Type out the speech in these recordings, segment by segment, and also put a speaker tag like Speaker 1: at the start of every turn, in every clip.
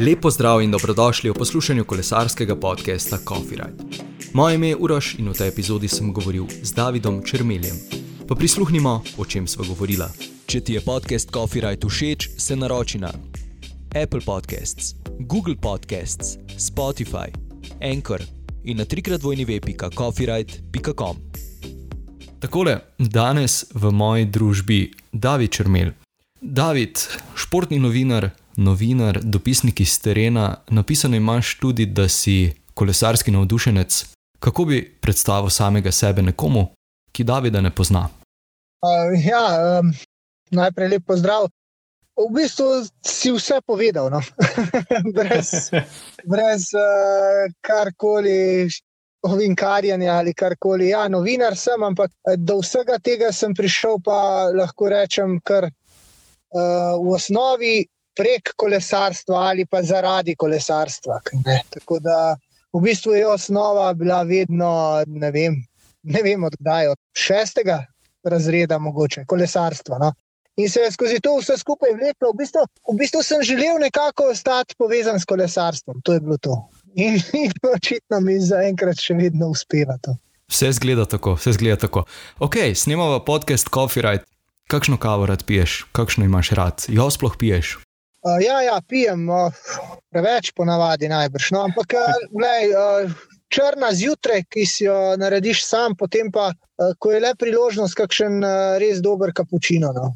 Speaker 1: Lepo zdrav in dobrodošli v poslušanju kolesarskega podcasta Coffee Ride. Moje ime je Uroš in v tej epizodi sem govoril z Davidom Črmeljem. Pa prisluhnimo, o čem sva govorila. Če ti je podcast Coffee Ride všeč, se naroči na Apple Podcasts, Google Podcasts, Spotify, Anchor in na trikrat vojni web.coffeeride.com. Takole, danes v moji družbi David Črmel. David, športni novinar, novinar, dopisnik iz terena, napisano imaš tudi, da si kolesarski navdušenec. Kako bi predstavil samega sebe nekomu, ki Davida ne pozna?
Speaker 2: Uh, ja, um, najprej lep pozdrav. V bistvu si vse povedal, no? brez, brez uh, karkoli ovinkarjanja ali karkoli. Ja, novinar sem, ampak do vsega tega sem prišel, pa lahko rečem, kar uh, v osnovi prek kolesarstva ali pa zaradi kolesarstva. Tako da v bistvu je osnova bila vedno, ne vem, ne vem odkdaj, od šestega razreda, mogoče kolesarstva. No? In se je skozi to vse skupaj vleklo. V bistvu, v bistvu sem želel nekako ostati povezan s kolesarstvom, to je bilo to. In, in očitno mi zaenkrat še vedno uspeva to.
Speaker 1: Vse zgleda tako, vse zgleda tako. Ok, snemamo podcast Coffee Ride. Kakšno kavo rad piješ, kakšno imaš rad, jo sploh piješ?
Speaker 2: Uh, ja, ja, pijem uh, preveč, ponavadi najbrž. No, ampak, uh, glej, uh, črna zjutraj, ki si jo narediš sam, potem pa, uh, ko je le priložnost, kakšen uh, res dober kapučino. No.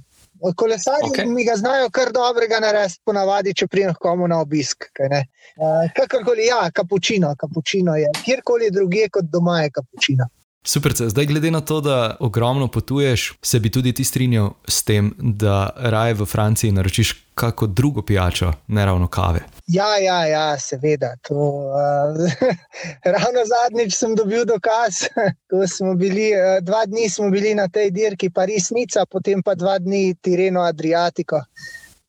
Speaker 2: Kolesarji okay. mi ga znajo kar dobrega narediti, ponavadi, če prijem komu na obisk. Uh, kakorkoli, ja, kapučino, kapučino je, kjerkoli drugje kot doma je kapučino.
Speaker 1: Super, zdaj glede na to, da ogromno potuješ, se bi tudi ti strinjal s tem, da raje v Franciji naročiš kako drugo pijačo, ne ravno kave.
Speaker 2: Ja, ja, ja seveda. To, uh, ravno zadnjič sem dobil dokaz, ko smo bili, uh, dva dni smo bili na tej dirki, pa resnica, potem pa dva dni Tireno Adriatico.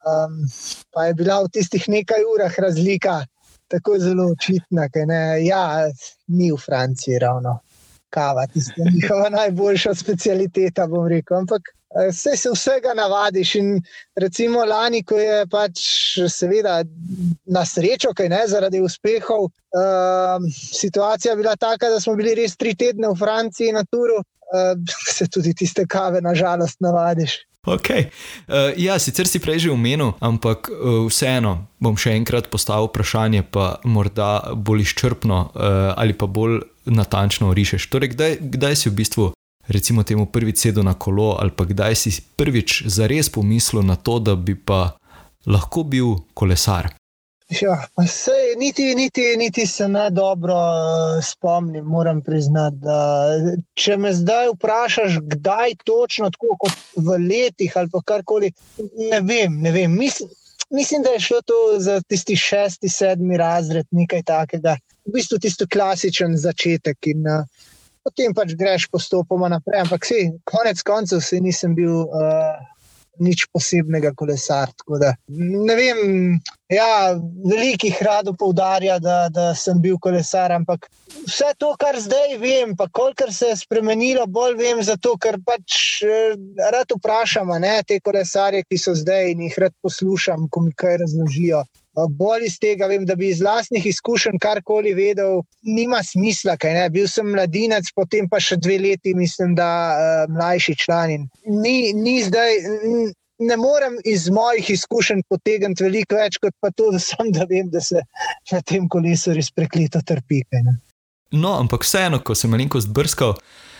Speaker 2: Um, pa je bila v tistih nekaj urah razlika. Tako zelo očitna, da ja, ni v Franciji ravno kava, tista njihova najboljša specialiteta, bom rekel. Ampak vse eh, se vsega navadiš. In recimo lani, ko je pač seveda na srečo, kaj ne zaradi uspehov, uh, situacija bila taka, da smo bili res tri tedne v Franciji na turu, uh, se tudi tiste kave, nažalost, navadiš.
Speaker 1: Okay. Uh, ja, sicer si prej že omenil, ampak uh, vseeno bom še enkrat postavil vprašanje, pa morda bolj izčrpno uh, ali pa bolj natančno rišeš. Torej, kdaj, kdaj si v bistvu, recimo, temu prvič sedel na kolo, ali pa kdaj si prvič zares pomislil na to, da bi pa lahko bil kolesar?
Speaker 2: Ja, sej, niti, niti, niti se ne dobro uh, spomnim, moram priznati. Da, če me zdaj vprašaš, kdaj točno, tako kot v letih ali karkoli, ne vem. Ne vem. Mislim, mislim, da je šlo to za tisti šesti, sedmi razred, nekaj takega. V bistvu tisto klasičen začetek. In, uh, potem pač greš postopoma naprej. Ampak si, konec koncev, si nisem bil. Uh, nič posebnega kolesar. Ne vem, ja, velikih rado poudarja, da, da sem bil kolesar, ampak vse to, kar zdaj vem, pa kolikor se je spremenilo, bolj vem zato, ker pač eh, rad vprašam te kolesarje, ki so zdaj in jih rad poslušam, ko mi kaj razložijo. Bolj iz tega vem, da bi iz vlastnih izkušenj karkoli vedel, nima smisla. Bil sem mladinec, potem pa še dve leti, mislim, da uh, mlajši član. Ni, ni zdaj, ne morem iz mojih izkušenj potegniti veliko več, kot pa to, da sem da vem, da se na tem kolesu res prekleto trpi.
Speaker 1: No, ampak vseeno, ko sem malenkost brskal,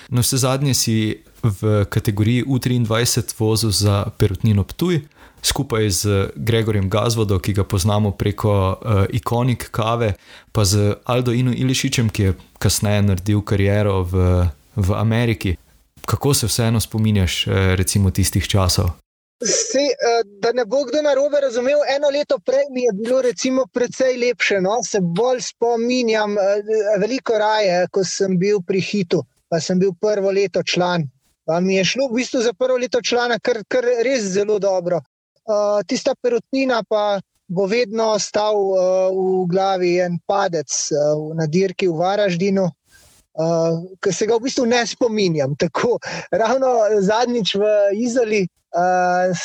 Speaker 1: na vse zadnje si v kategoriji U23 vozil za perutnino Ptuj skupaj z Gregorjem Gazvodom, ki ga poznamo preko uh, ikonik kave, pa z Aldo Inu Ilišičem, ki je kasneje naredil kariero v, v Ameriki. Kako se vseeno spominjaš, uh, recimo, tistih časov?
Speaker 2: Se, uh, da ne bo kdo narobe razumel, eno leto prej mi je bilo recimo precej lepše. No? Se bolj spominjam, veliko raje, ko sem bil pri Hitu, pa sem bil prvo leto član. Pa mi je šlo v bistvu za prvo leto člana, kar, kar res zelo dobro. Uh, tista perutnina pa bo vedno stal uh, v glavi en padec uh, na dirki v Varaždinu. uh, ki se ga v bistvu ne spominjam. Tako, ravno zadnjič v Izoli uh,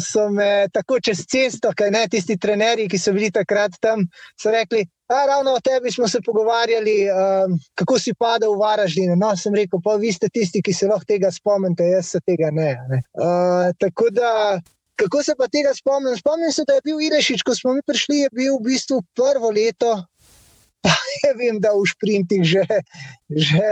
Speaker 2: so me tako čez cesto, kaj ne tisti trenerji, ki so bili takrat tam, so rekli. A, ravno o tebi smo se pogovarjali, uh, kako si padel v Varaždinu. No, sem rekel, pa vi ste tisti, ki se lahko tega spomnite, jaz se tega ne. ne. Uh, tako da, kako se pa tega spomnim? Spomnim se, da je bil Irešič, ko smo mi prišli, je bil v bistvu prvo leto, Ja, vem, da v sprintih že, že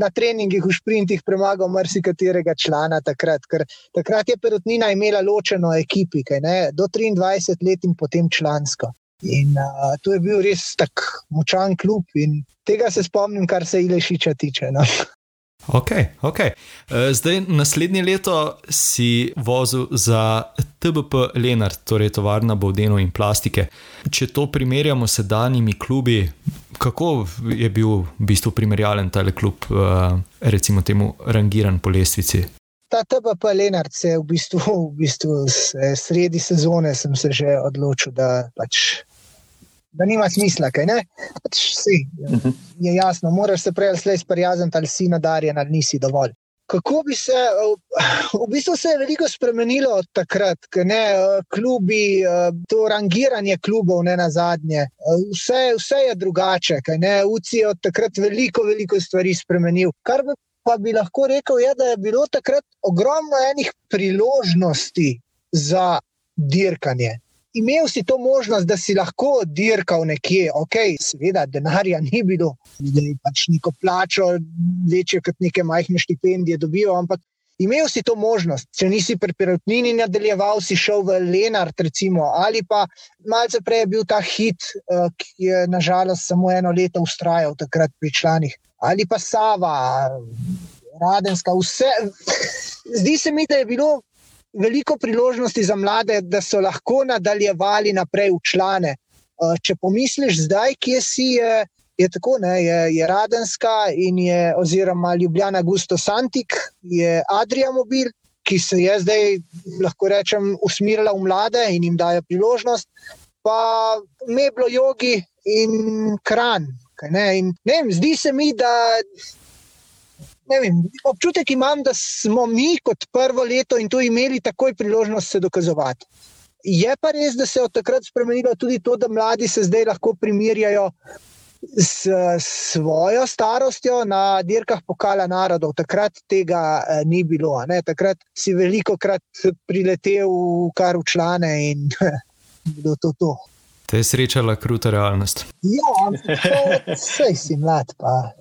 Speaker 2: na treningih v sprintih premagal marsikaterega člana takrat, ker takrat je perutnina imela ločeno ekipi, ne, do 23 let in potem člansko. In uh, to je bil res tako močan klub in tega se spomnim, kar se Ilešiča tiče. No.
Speaker 1: Ok, ok. Eh, zdaj, naslednje leto si vozil za TBP Lenart, torej tovarna Bovdeno in plastike. Če to primerjamo s sedanjimi klubi, kako je bil v bistvu primerjalen ta klub, eh, recimo temu, rangiran po lestvici?
Speaker 2: Ta TBP Lenart se je v bistvu, v bistvu sredi sezone se že odločil, da pač da nima smisla, kaj ne. Pač si, mhm. je jasno, moraš se prej ali slej sprijazniti, ali si nadarjen ali nisi dovolj. Kako bi se, v bistvu se je veliko spremenilo od takrat, ne klubi, to rangiranje klubov, ne na zadnje. Vse, vse je drugače, kaj ne. UCI je od takrat veliko, veliko stvari spremenil. Kar bi pa bi lahko rekel, je, da je bilo takrat ogromno enih priložnosti za dirkanje imel si to možnost, da si lahko dirkal nekje, ok, seveda, denarja ni bilo, da je pač neko plačo, večje kot neke majhne štipendije dobival, ampak imel si to možnost. Če nisi pri pirotnini nadaljeval, si šel v Lenart, recimo, ali pa malce prej je bil ta hit, eh, ki je nažalost samo eno leto ustrajal takrat pri članih, ali pa Sava. Radenska, vse. Zdi se mi, da je bilo veliko priložnosti za mlade, da so lahko nadaljevali naprej v člane. Eh, če pomisliš zdaj, kje si, je, je tako, ne, je, je Radenska in je, oziroma Ljubljana Gusto Santik, je Adrija Mobil, ki se je zdaj, lahko rečem, usmirila v mlade in jim daje priložnost, pa Meblo Jogi in Kran. Ne, in, ne vem, zdi se mi, da vem, občutek imam, da smo mi kot prvo leto in to imeli takoj priložnost se dokazovati. Je pa res, da se je od takrat spremenilo tudi to, da mladi se zdaj lahko primerjajo s svojo starostjo na dirkah pokala narodov. Takrat tega eh, ni bilo. Ne? Takrat si veliko krat priletel kar v člane in bilo to. to.
Speaker 1: Te je srečala kruta realnost.
Speaker 2: Ja, vse si mlad. Pa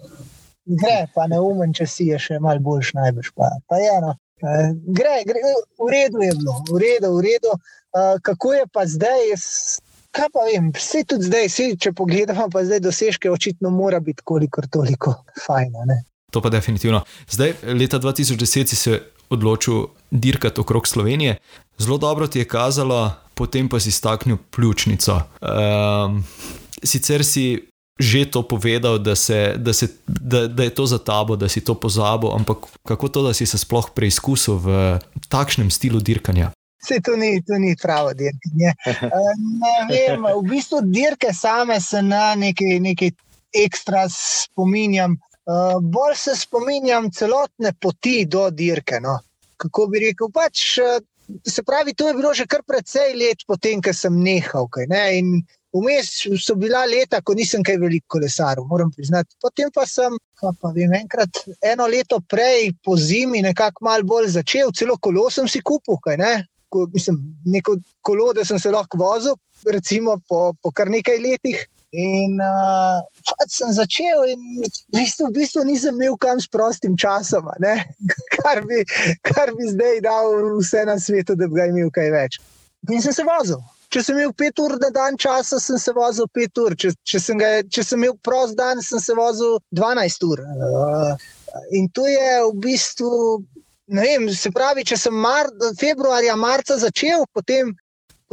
Speaker 2: gre, pa ne umem, če si je še malo boljš, najbrž pa. pa je, no. Eh, gre, gre, v redu je bilo, v redu, v redu. Uh, kako je pa zdaj? Jaz, kaj pa vem, vse tudi zdaj, vse, če pogledamo, pa zdaj dosežke, očitno mora biti kolikor toliko fajn.
Speaker 1: To pa definitivno. Zdaj, leta 2010 si se odločil dirkati okrog Slovenije, zelo dobro ti je kazalo, potem pa si staknil pljučnico. Um, sicer si že to povedal, da, se, da, se, da, da je to za tabo, da si to pozabil, ampak kako to, da si se sploh preizkusil v takšnem stilu dirkanja?
Speaker 2: Se to ni, to ni pravo dirkanje. Eh, ne vem, v bistvu dirke same se na nekaj, nekaj ekstra spominjam. Uh, bolj se spominjam celotne poti do dirke. No. Kako bi rekel, pač, eh, se pravi, to je bilo že kar precej let potem, ko sem nehal. Kaj, ne? In Vmes so bila leta, ko nisem kaj veliko kolesaril, moram priznati. Potem pa sem, pa vem, enkrat, eno leto prej, po zimi, nekako malo bolj začel, celo kolo sem si kupil, kaj ne. Ko, mislim, neko kolo, da sem se lahko vozil, recimo po, po kar nekaj letih. In uh, pač sem začel, in v bistvu, v bistvu nisem imel kam s prostim časom, kar kar bi zdaj dal vse na svetu, da bi ga imel kaj več. In sem se vozil. Če sem imel pet ur na dan časa, sem se vozil pet ur. Če, če, sem, ga, če sem imel prost dan, sem se vozil 12 ur. Uh, in to je v bistvu, ne vem, se pravi, če sem mar, februarja, marca začel, potem,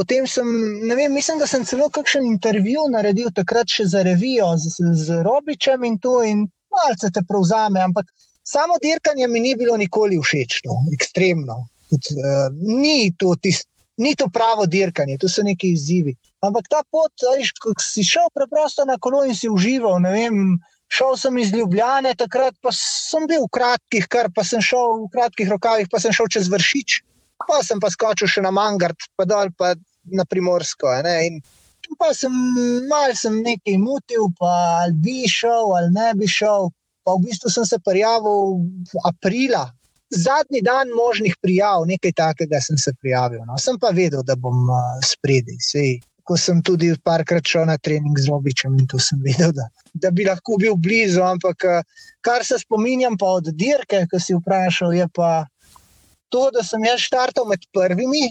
Speaker 2: potem sem, ne vem, mislim, da sem celo kakšen intervju naredil takrat še za revijo z, z Robičem in to, in malce te prevzame. Ampak samo dirkanje mi ni bilo nikoli všeč, no, ekstremno. Tud, uh, ni to tisto ni to pravo dirkanje, to so neki izzivi. Ampak ta pot, veš, si šel preprosto na kolo in si užival, ne vem, Šel sem iz Ljubljane, takrat pa sem bil v kratkih, kar pa sem šel v kratkih rokavih, pa sem šel čez vršič, pa sem pa skočil še na Mangard, pa dol pa na Primorsko. In pa sem mal sem nekaj mutil, pa ali bi šel ali ne bi šel. Pa v bistvu sem se prijavil aprila. Zadnji dan možnih prijav, nekaj takega sem se prijavil. No. Sem pa vedel, da bom uh, spredaj ko sem tudi parkrat šel na trening z Robičem in to sem videl, da, da bi lahko bil blizu. Ampak eh, kar se spominjam pa od dirke, ki si vprašal, je pa to, da sem jaz štartal med prvimi,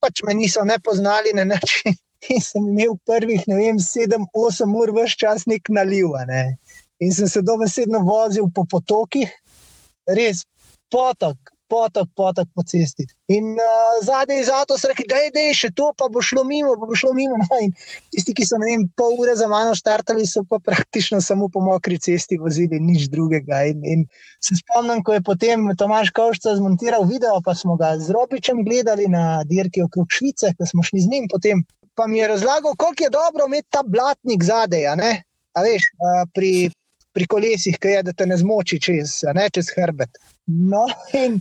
Speaker 2: pač me niso ne poznali na način. In sem imel prvih, ne vem, sedem, osem ur, vse čas nek naliv. Ne? In sem se dobesedno vozil po potokih, res potok, potok, potok po cesti. In uh, zadnji iz avto so rekli, da je še to, pa bo šlo mimo, pa bo šlo mimo. No, tisti, ki so vem, pol ure za mano štartali, so pa praktično samo po mokri cesti vozili, nič drugega. In, in se spomnim, ko je potem Tomaš Kovšca zmontiral video, pa smo ga z Robičem gledali na dirki okrog Švice, ko smo šli z njim. Potem pa mi je razlagal, koliko je dobro imeti ta blatnik zadej. A veš, uh, pri, pri kolesih, ki je, da te ne zmoči čez, ne, čez hrbet. No, in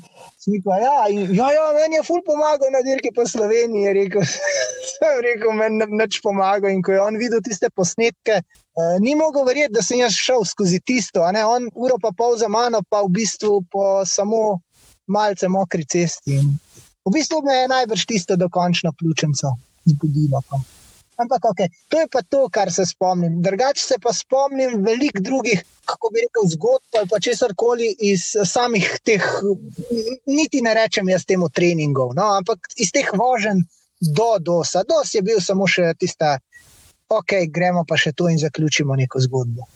Speaker 2: rekel, ja, in, ja, ja, meni je ful pomagal na dirki po Sloveniji. Rekel, sem rekel, meni neč pomaga. In ko je on videl tiste posnetke, eh, ni mogel verjeti, da sem jaz šel skozi tisto. On uro pa pol za mano, pa v bistvu po samo malce mokri cesti. In v bistvu me je najbrž tisto dokončno ključenco zbudilo. Pa. Ampak okay, to je pa to, kar se spomnim. Drugače se pa spomnim veliko drugih, kako bi rekel, zgodb ali pa česar koli iz samih teh, niti ne rečem jaz temu treningov, no, ampak iz teh voženj do dosa. Dos je bil samo še tista, ok, gremo pa še to in zaključimo neko zgodbo.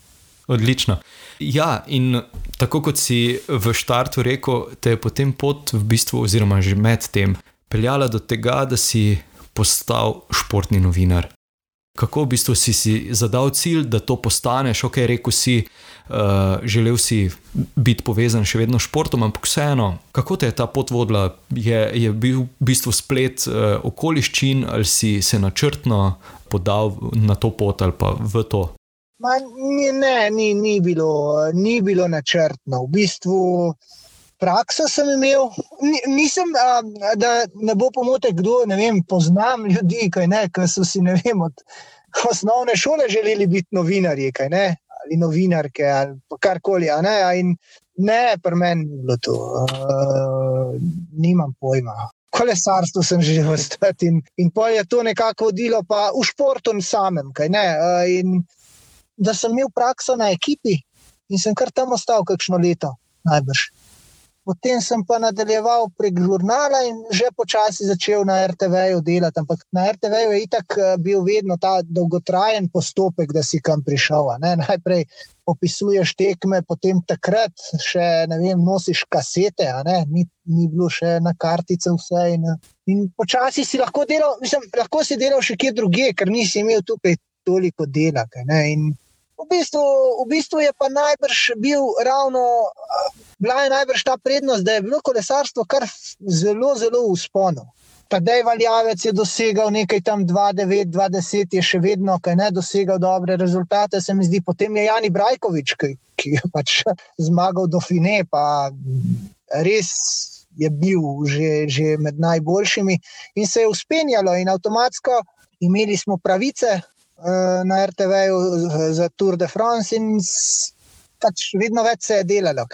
Speaker 1: Odlično. Ja, in tako kot si v štartu rekel, te je potem pot v bistvu, oziroma že med tem, peljala do tega, da si postal športni novinar. Kako v bistvu si si zadal cilj, da to postaneš, ok, rekel si, uh, želel si biti povezan še vedno s športom, ampak vseeno, kako te je ta pot vodila? Je, je bil v bistvu splet uh, okoliščin ali si se načrtno podal na to pot ali pa v to?
Speaker 2: Ma, ne, ni, ni, bilo, ni bilo načrtno. V bistvu prakso sem imel, nisem, da ne bo pomote, kdo ne vem, poznam ljudi, ki so si vem, od osnovne šole želeli biti novinarji ne, ali novinarke ali karkoli. Ne, ne pri meni ni bilo to, uh, nimam pojma. Kolesarstvo sem že ostati in, in pol je to nekako vodilo, pa v športu samem. Ne, uh, da sem imel prakso na ekipi in sem kar tam ostal kakšno leto, najbrž. Potem sem pa nadaljeval prek žurnala in že počasi začel na RTV-ju delati. Ampak na RTV-ju je itak eh, bil vedno ta dolgotrajen postopek, da si kam prišel. Najprej opisuješ tekme, potem takrat še ne vem, nosiš kasete, ni, ni bilo še na kartice vse. In, in počasi si lahko delal, mislim, lahko si delal še kje druge, ker nisi imel tukaj toliko dela. V bistvu, v bistvu je pa najbrž bil ravno, bila je najbrž ta prednost, da je bilo kolesarstvo kar zelo, zelo usponu. Tadej Valjavec je dosegal nekaj tam 2-9-20, je še vedno, kaj ne dosegal dobre rezultate, se mi zdi. Potem je Jani Brajkovič, ki, ki je pač zmagal do Fine, pa res je bil že, že med najboljšimi in se je uspenjalo in avtomatsko imeli smo pravice na RTV-ju za Tour de France in pač vedno več se je delalo.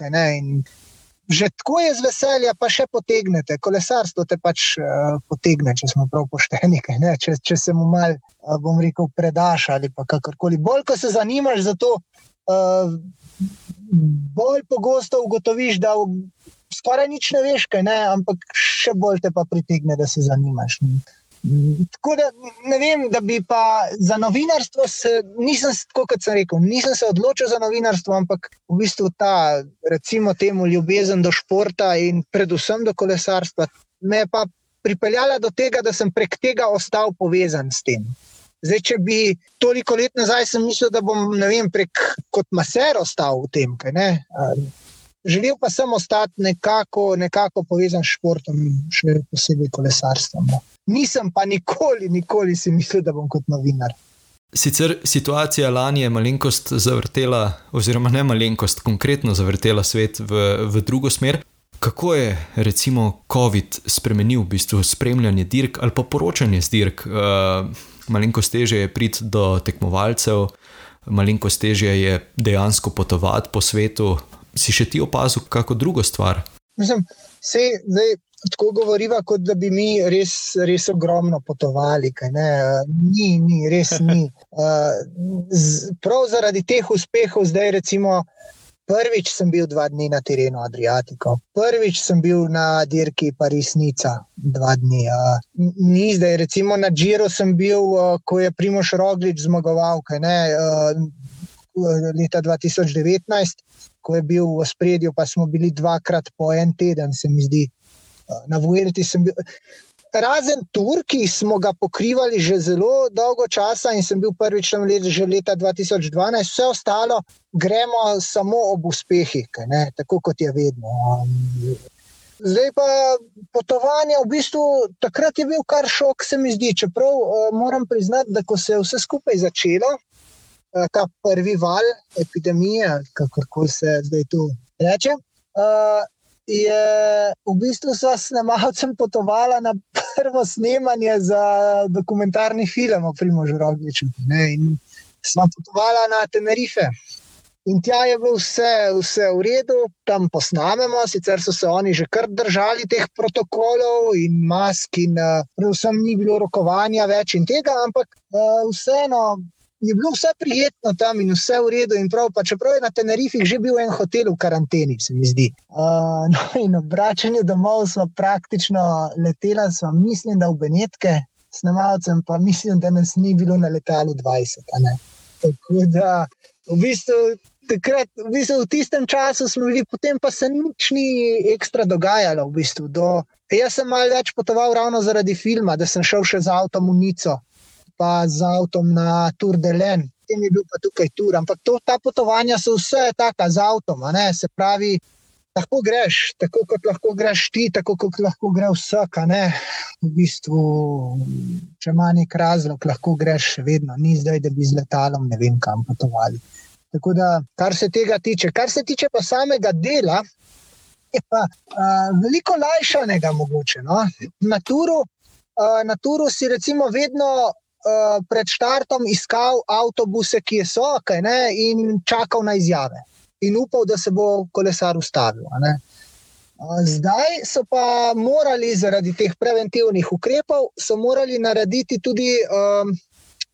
Speaker 2: Že tako je z veselja, pa še potegnete, kolesarstvo te pač uh, potegne, če smo prav pošteni. Če, če se mu mal, uh, bom rekel, predaš ali pa kakorkoli. Bolj, ko se zanimaš za to, uh, bolj pogosto ugotoviš, da v, skoraj nič ne veš, kaj, ne? ampak še bolj te pa pritegne, da se zanimaš. Ne? Tako da ne vem, da bi pa za novinarstvo, se, nisem, kot sem rekel, nisem se odločil za novinarstvo, ampak v bistvu ta, recimo, temu ljubezen do športa in predvsem do kolesarstva me je pa pripeljala do tega, da sem prek tega ostal povezan s tem. Zdaj, če bi toliko let nazaj mislil, da bom vem, prek kot maser ostal v tem. Želel pa sem ostati nekako, nekako povezan s športom, še posebej kolesarstvom. Nisem pa nikoli, nikoli si mislil, da bom kot novinar.
Speaker 1: Sicer situacija lani je malenkost zavrtela, oziroma ne malenkost, konkretno zavrtela svet v, v drugo smer. Kako je recimo COVID spremenil v bistvu spremljanje dirk ali pa poročanje z dirk? Uh, malenkost teže je priti do tekmovalcev, malenkost teže je dejansko potovati po svetu. Si še ti opazil kako drugo stvar?
Speaker 2: Mislim, se, zdaj, tako govoriva, kot da bi mi res, res ogromno potovali. Ni, ni, res ni. Uh, z, prav zaradi teh uspehov, zdaj recimo. Prvič sem bil dva dni na terenu Adriatiko, prvič sem bil na dirki Paris-Nica, dva dni. Uh, ni zdaj, recimo na Džiru sem bil, uh, ko je Primoš Roglič zmagoval, kaj ne, uh, leta 2019, ko je bil v spredju, pa smo bili dvakrat po en teden, se mi zdi. Na Vuelti sem bil. Razen Turki smo ga pokrivali že zelo dolgo časa in sem bil prvič tam let, že leta 2012, vse ostalo gremo samo ob uspehih, tako kot je vedno. Zdaj pa potovanje, v bistvu takrat je bil kar šok, se mi zdi. Čeprav moram priznati, da ko se je vse skupaj začelo, ta prvi val epidemije, kako se zdaj tu reče je v bistvu s snemalcem potovala na prvo snemanje za dokumentarni film o Primožu Rogliču. Smo potovali na Tenerife. In tja je bilo vse, vse v redu, tam posnamemo, sicer so se oni že kar držali teh protokolov in mask, in uh, predvsem ni bilo rokovanja več in tega, ampak uh, vseeno je bilo vse prijetno tam in vse v redu. Prav, čeprav je na Tenerifih že bil en hotel v karanteni, se mi zdi. Uh, no, in obračanje domov smo praktično letela, smo, mislim, da v Benetke, snemalcem pa mislim, da nas ni bilo na letalu 20. Tako da v bistvu. Takrat, v, bistvu, v tistem času smo bili, potem pa se nič ni ekstra dogajalo. V bistvu, do, jaz sem malo več potoval ravno zaradi filma, da sem šel še z avtom v Nico, pa z avtom na Tour de Len, potem je bil pa tukaj Tour. Ampak to, ta potovanja so vse taka z avtom, se pravi. Lahko greš, tako kot lahko greš ti, tako kot lahko gre vsak. V bistvu, če ima nek razlog, lahko greš vedno, ni zdaj, da bi z letalom ne vem kam potovali. Tako da, kar se tega tiče, kar se tiče pa samega dela, je pa uh, veliko lajšanega mogoče. No? Na, turu, uh, na turu si recimo vedno uh, pred štartom iskal avtobuse, ki so ok, ne, in čakal na izjave. In upal, da se bo kolesar ustavil. Zdaj so pa morali zaradi teh preventivnih ukrepov narediti tudi um,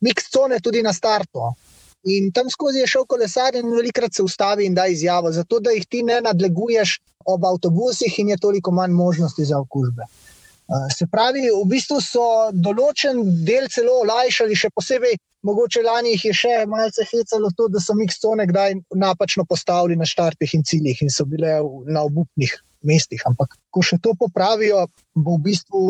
Speaker 2: mix cone tudi na startu. In tam skozi je šel kolesar in velikrat se ustavi in da izjavo, zato da jih ti ne nadleguješ ob avtobusih in je toliko manj možnosti za okužbe. Eh, se pravi, v bistvu so določen del celo olajšali, še posebej, mogoče lani jih je še malce hecalo to, da so miksone kdaj napačno postavili na štartih in ciljih in so bile na obupnih mestih. Ampak, ko še to popravijo, bo v bistvu.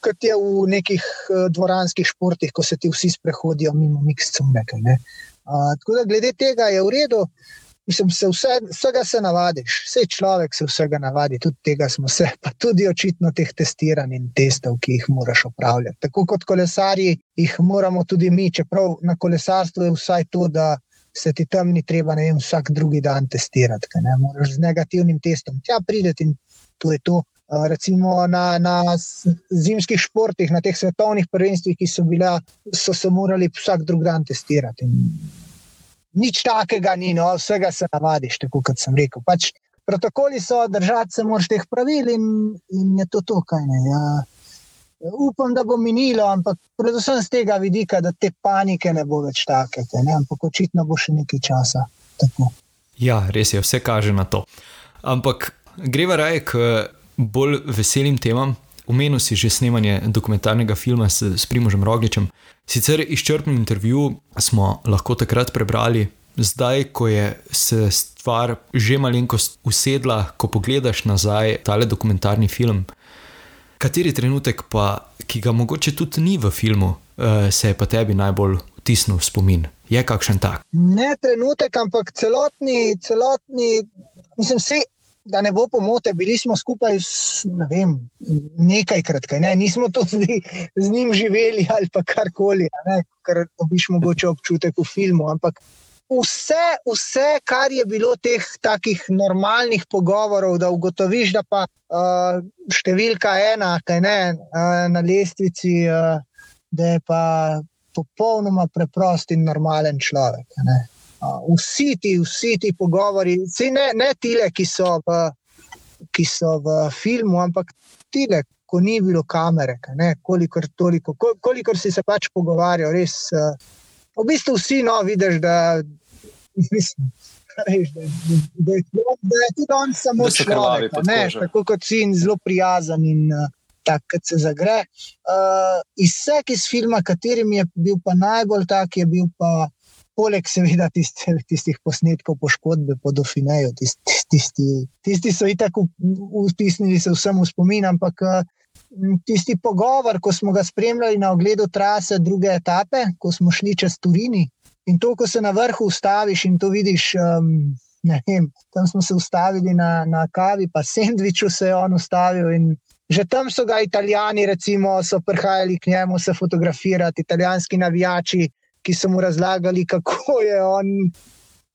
Speaker 2: Kot je v nekih uh, dvoranskih športih, ko se ti vsi sprehodijo mimo mikscune. Uh, tako da, glede tega je v redu, uh, Mislim, se vse, vsega se navadiš, vse človek se vsega navadi, tudi tega smo se, pa tudi očitno teh testiranj in testov, ki jih moraš opravljati. Tako kot kolesarji, jih moramo tudi mi, čeprav na kolesarstvu je vsaj to, da se ti tam ni treba vem, vsak drugi dan testirati. Ne moreš z negativnim testom tja prideti in to je to. Recimo na, na zimskih športih, na teh svetovnih prvenstvih, ki so bile, so se morali vsak drug dan testirati. In nič takega ni, no, vsega se navadiš, tako kot sem rekel. Pač, protokoli so, držati se moraš teh pravil in, in je to to, kaj ne. Ja. Upam, da bo minilo, ampak predvsem z tega vidika, da te panike ne bo več take, ne? ampak očitno bo še nekaj časa. Tako.
Speaker 1: Ja, res je, vse kaže na to. Ampak greva raje k bolj veselim temam. Umenil si že snemanje dokumentarnega filma s, s Primožem Rogličem. Sicer izčrpen intervju smo lahko takrat prebrali, zdaj, ko je se stvar že malenkost usedla, ko pogledaš nazaj tale dokumentarni film. Kateri trenutek, pa, ki ga mogoče tudi ni v filmu, uh, se je pa tebi najbolj vtisnil v spomin? Je kakšen tak?
Speaker 2: Ne trenutek, ampak celotni, celotni mislim, vse. Da ne bo pomote, bili smo skupaj ne vem, nekajkrat, kaj, ne? nismo tudi z njim živeli ali pa karkoli, kar dobiš mogoče občutek v filmu. Ampak vse, vse, kar je bilo teh takih normalnih pogovorov, da ugotoviš, da pa uh, številka ena, kaj ne, uh, na lestvici, uh, da je pa popolnoma preprost in normalen človek. Vsi ti, vsi ti pogovori, ne, ne tile, ki so, v, ki so v filmu, ampak tile, ko ni bilo kamere, ne, kolikor, toliko, kolikor si se pač pogovarjal, res. V bistvu vsi no, vidiš, da, mislim, veš, da, da, da, da je tudi on samo človek. Tako kot si in zelo prijazen. In, Tak, kot se zagre. Uh, iz vseh iz filma, katerim je bil pa najbolj tak, je bil pa poleg seveda tiste, tistih posnetkov poškodbe po Dofineju, tisti, tisti, tisti so itak vtisnili se vsem v spomin, ampak tisti pogovor, ko smo ga spremljali na ogledu trase druge etape, ko smo šli čez Turini in to, ko se na vrhu ustaviš in to vidiš. Um, Vem, tam smo se ustavili na, na kavi, pa sendviču se je on ustavil. Že tam so ga italijani, recimo, so prihajali k njemu se fotografirati, italijanski navijači, ki so mu razlagali, kako je on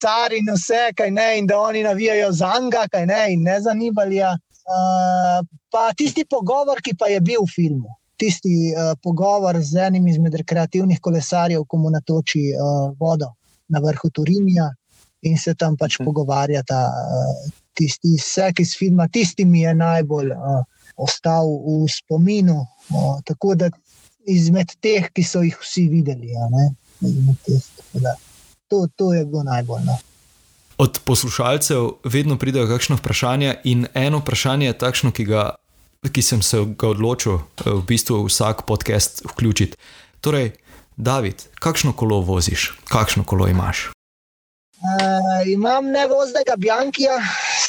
Speaker 2: car in vse, kaj ne, in da oni navijajo za njega, kaj ne, in ne za Nibalja. Uh, pa tisti pogovor, ki pa je bil v filmu, tisti uh, pogovor z enim izmed rekreativnih kolesarjev, ko mu natoči uh, vodo na vrhu Turinija in se tam pač mhm. pogovarjata. Uh, tisti vsek iz filma, tisti mi je najbolj uh, ostal v spominu. Uh, tako da izmed teh, ki so jih vsi videli. Ja, To, to je bilo najbolj. No.
Speaker 1: Od poslušalcev vedno pridejo kakšno vprašanje, in eno vprašanje je takšno, ki, ga, ki sem se ga odločil eh, v bistvu vsak podcast vključiti. Torej, David, kakšno kolo voziš, kakšno kolo imaš?
Speaker 2: Uh, imam nevoznega Bjankija,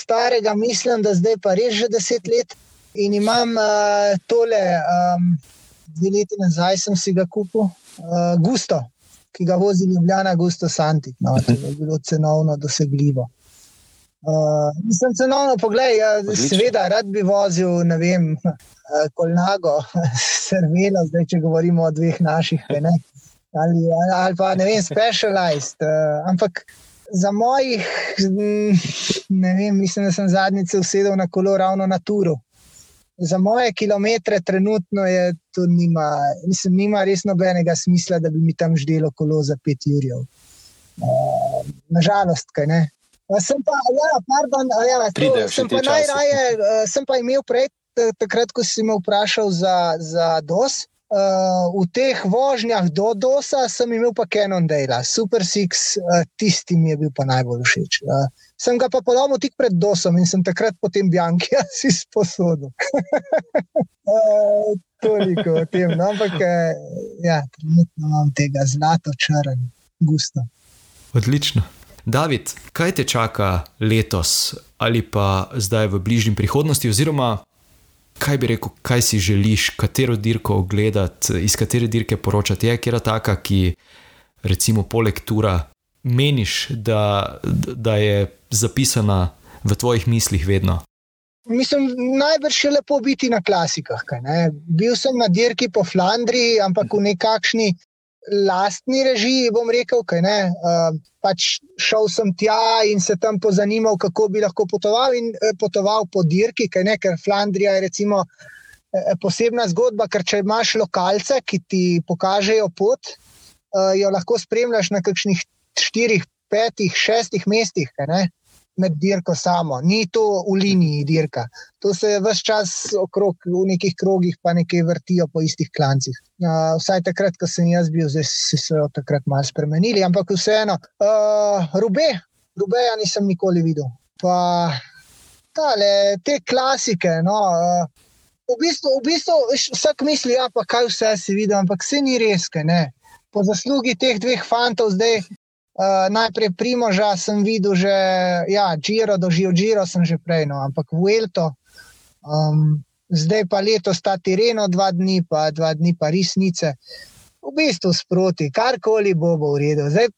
Speaker 2: starega, mislim, da zdaj pa res že deset let. In imam uh, tole, um, dve leti nazaj sem si ga kupil, uh, Gusto, ki ga vozi Ljubljana, Gusto Santi, no, če je bilo cenovno dosegljivo. Uh, mislim, cenovno pogled, ja, seveda, rad bi vozil, ne vem, uh, Kolnago, Servelo, zdaj če govorimo o dveh naših, ne, ali, ali pa ne vem, Specialized. Uh, ampak za mojih, ne vem, mislim, da sem zadnjič usedel na kolo ravno na Turu za moje kilometre, trenutno je to nima, mislim, nima res nobenega smisla, da bi mi tam ždelo kolo za pet ur. Uh, nažalost, kaj ne. Sem pa, ja, pardon, ja, to, sem pa najraje, uh, sem pa imel prej, takrat, ko si me vprašal za, za DOS. Uh, v teh vožnjah do DOS-a sem imel pa Canon Dale, Super Six, uh, tisti mi je bil pa najbolj všeč. Uh, sem ga pa podal tik pred DOS-om in sem takrat potem Bjanki si sposodil. uh, toliko o tem. No, ampak ja, trenutno imam tega zlato črn, gusto.
Speaker 1: Odlično. David, kaj te čaka letos ali pa zdaj v bližnji prihodnosti, oziroma kaj bi rekel, kaj si želiš, katero dirko ogledati, iz katere dirke poročati, je kera taka, ki recimo poleg tura meniš, da, da je zapisana v tvojih mislih vedno.
Speaker 2: Mislim, najbrž je lepo biti na klasikah. Bil sem na dirki po Flandriji, ampak v nekakšni lastni režiji, bom rekel, kaj ne. Uh, pač šel sem tja in se tam pozanimal, kako bi lahko potoval in uh, potoval po dirki, kaj ne, ker Flandrija je recimo uh, posebna zgodba, ker če imaš lokalce, ki ti pokažejo pot, uh, jo lahko spremljaš na kakšnih štirih, petih, šestih mestih. Kaj ne med dirko samo, ni to v liniji dirka. To se je vse čas okrog v nekih krogih, pa nekaj vrtijo po istih klancih. Uh, vsaj takrat, ko sem jaz bil, zdaj so se takrat malo spremenili, ampak vseeno. Uh, rube, rubeja nisem nikoli videl. Pa tale, te klasike. No, uh, v bistvu, v bistvu vsak misli, da ja, kaj vse si videl, ampak vse ni res. Po zaslugi teh dveh fantov zdaj Uh, najprej Primoža sem videl, že ja, Giro, doživel Giro sem že prej, no, ampak Vuelto. Um, zdaj pa letos ta Tireno, dva dni, pa dva dni pa resnice. V bistvu sproti, karkoli bo, bo v redu. Zdaj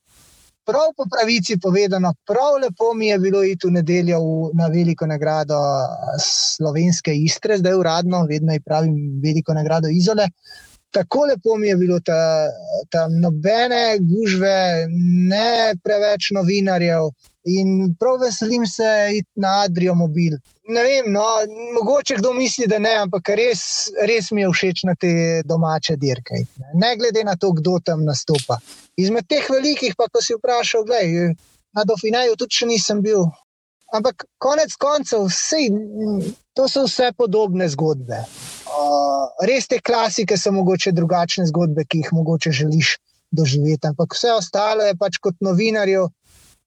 Speaker 2: prav po pravici povedano, prav lepo mi je bilo iti v nedeljo v, na veliko nagrado slovenske Istre, zdaj uradno, vedno je pravim veliko nagrado Izole. Tako lepo mi je bilo tam, nobene gužve, ne preveč novinarjev. In prav veselim se iti na Adrijo mobil. Ne vem, no, mogoče kdo misli, da ne, ampak res, res mi je všeč na te domače dirke. Ne glede na to, kdo tam nastopa. Izmed teh velikih, pa ko si vprašal, gledaj, na Dofinaju tudi še nisem bil. Ampak konec koncev, vse, to so vse podobne zgodbe. Uh, res te klasike so mogoče drugačne zgodbe, ki jih mogoče želiš doživeti. Ampak vse ostalo je pač kot novinarjev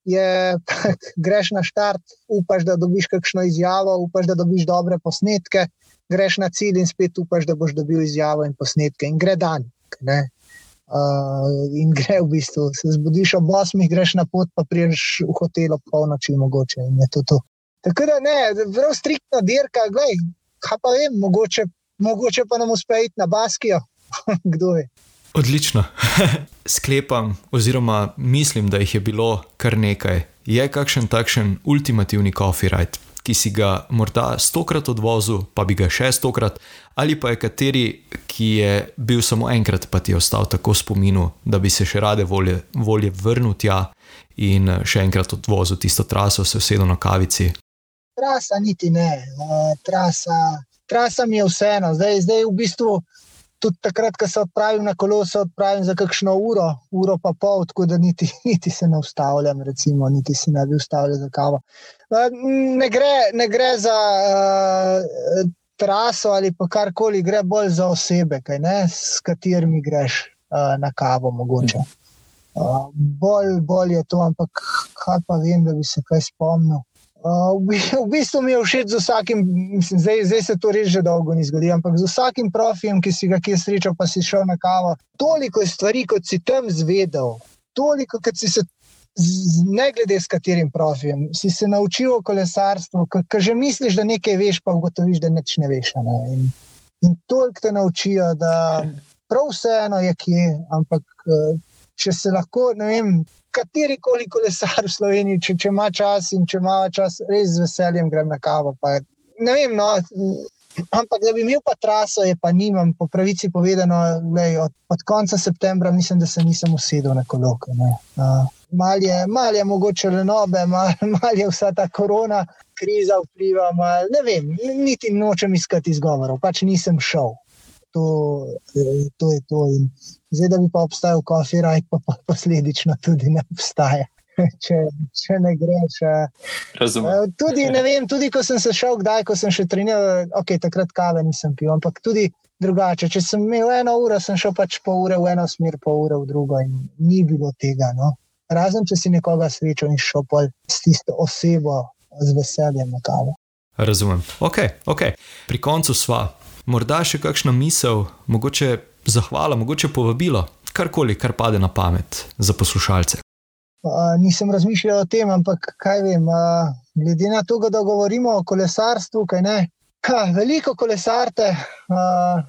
Speaker 2: je, greš na štart, upaš, da dobiš kakšno izjavo, upaš, da dobiš dobre posnetke, greš na cilj in spet upaš, da boš dobil izjavo in posnetke. In gre dan. Uh, in gre v bistvu, se zbudiš ob 8, greš na pot, pa priješ v hotel ob polnoči, mogoče. To to. Tako da ne, zelo striktna dirka, gledaj, kaj pa vem, mogoče, mogoče pa nam uspe iti na Baskijo, kdo je.
Speaker 1: Odlično. Sklepam, oziroma mislim, da jih je bilo kar nekaj. Je kakšen takšen ultimativni copyright, ki si ga morda stokrat odvozil, pa bi ga še stokrat, ali pa je kateri, ki je bil samo enkrat, pa ti je ostal tako spominu, da bi se še rade volje, volje vrnil tja in še enkrat odvozil tisto traso, se usedel na kavici.
Speaker 2: Trasa niti ne, uh, trasa, trasa mi je vseeno. Zdaj, zdaj v bistvu tudi takrat, ko se odpravim na kolo, se odpravim za kakšno uro, uro pa pol, tako da niti, niti se ne ustavljam, recimo, niti se ne bi ustavljal za kavo. Ne gre, ne gre za uh, traso ali pa karkoli, gre bolj za osebe, kaj, ne, s katerimi greš uh, na kavo, mogoče. Uh, bolj, bolj je to, ampak kaj pa vem, da bi se kaj spomnil. Uh, v bistvu mi je všeč z vsakim, mislim, zdaj, zdaj se to res že dolgo ni zgodilo, ampak z vsakim profijem, ki si ga kje srečal, pa si šel na kavo. Toliko je stvari, kot si tam zvedel, toliko, kot si se, z, ne glede s katerim profijem, si se naučil o kolesarstvu, ker že misliš, da nekaj veš, pa ugotoviš, da neč ne veš. Ne? In, in toliko te naučijo, da prav vseeno je kje, ampak uh, če se lahko, ne vem kateri koli kolesar v Sloveniji, če, če ima čas in če ima čas, res z veseljem grem na kavo. Ne vem, no, ampak da bi imel pa traso, je pa nimam. Po pravici povedano, lej, od, od konca septembra mislim, da se nisem usedel na koloko. Uh, mal, je, mal je mogoče le nobe, mal, mal je vsa ta korona. Kriza vpliva, mal, ne vem, niti nočem iskati izgovorov, pač nisem šel. To, to je to. In zdaj, da bi pa obstajal kofi, raj pa, pa posledično tudi ne obstaja. Če, če ne greš.
Speaker 3: Razumem.
Speaker 2: Tudi, vem, tudi ko sem se šel, kdaj, ko sem še treniral, ok, takrat kave nisem pil, ampak tudi drugače. Če sem imel eno uro, sem šel pač pol ure v eno smer, pol ure v drugo in ni bilo tega. No? Razen če si nekoga srečal in šel pol s tisto osebo z veseljem na kavo.
Speaker 1: Razumem. Ok, ok. Pri koncu sva. Morda še kakšna misel, mogoče zahvala, mogoče povabilo, karkoli, kar pade na pamet za poslušalce.
Speaker 2: Uh, nisem razmišljal o tem, ampak kaj vem, uh, glede na to, da govorimo o kolesarstvu, kaj ne. Ha, veliko kolesarte, uh,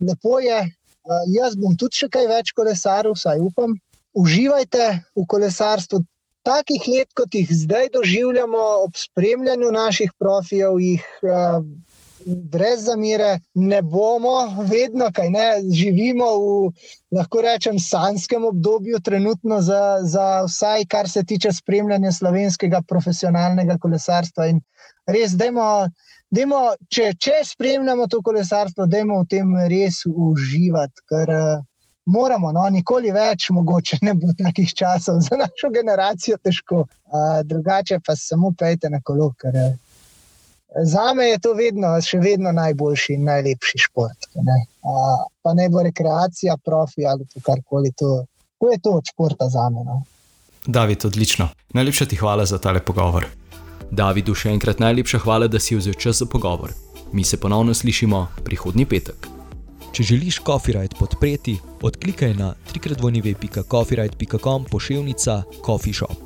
Speaker 2: lepo je. Uh, jaz bom tudi še kaj več kolesaril, vsaj upam. Uživajte v kolesarstvu. Takih let, kot jih zdaj doživljamo, ob spremljanju naših profijev, jih uh, brez zamere, ne bomo vedno, kaj ne, živimo v, lahko rečem, sanskem obdobju, trenutno za, za vsaj, kar se tiče spremljanja slovenskega profesionalnega kolesarstva. In res, dajmo, dajmo, če, če spremljamo to kolesarstvo, dajmo v tem res uživati. Ker, Moramo, no, nikoli več, mogoče ne bo takih časov za našo generacijo, težko. Uh, drugače pa samo pejte na kolo, ker Za me je to vedno, še vedno najboljši in najlepši šport. Ne? A, pa ne bo rekreacija, profi ali karkoli. To, to je to od športa za me. No?
Speaker 1: David, odlično. Najlepša ti hvala za tale pogovor. Davidu, še enkrat najlepša hvala, da si vzel čas za pogovor. Mi se ponovno slišimo prihodnji petek. Če želiš Copyright podpreti, odklikaj na www.coffeeright.com pošiljka Coffee Shop.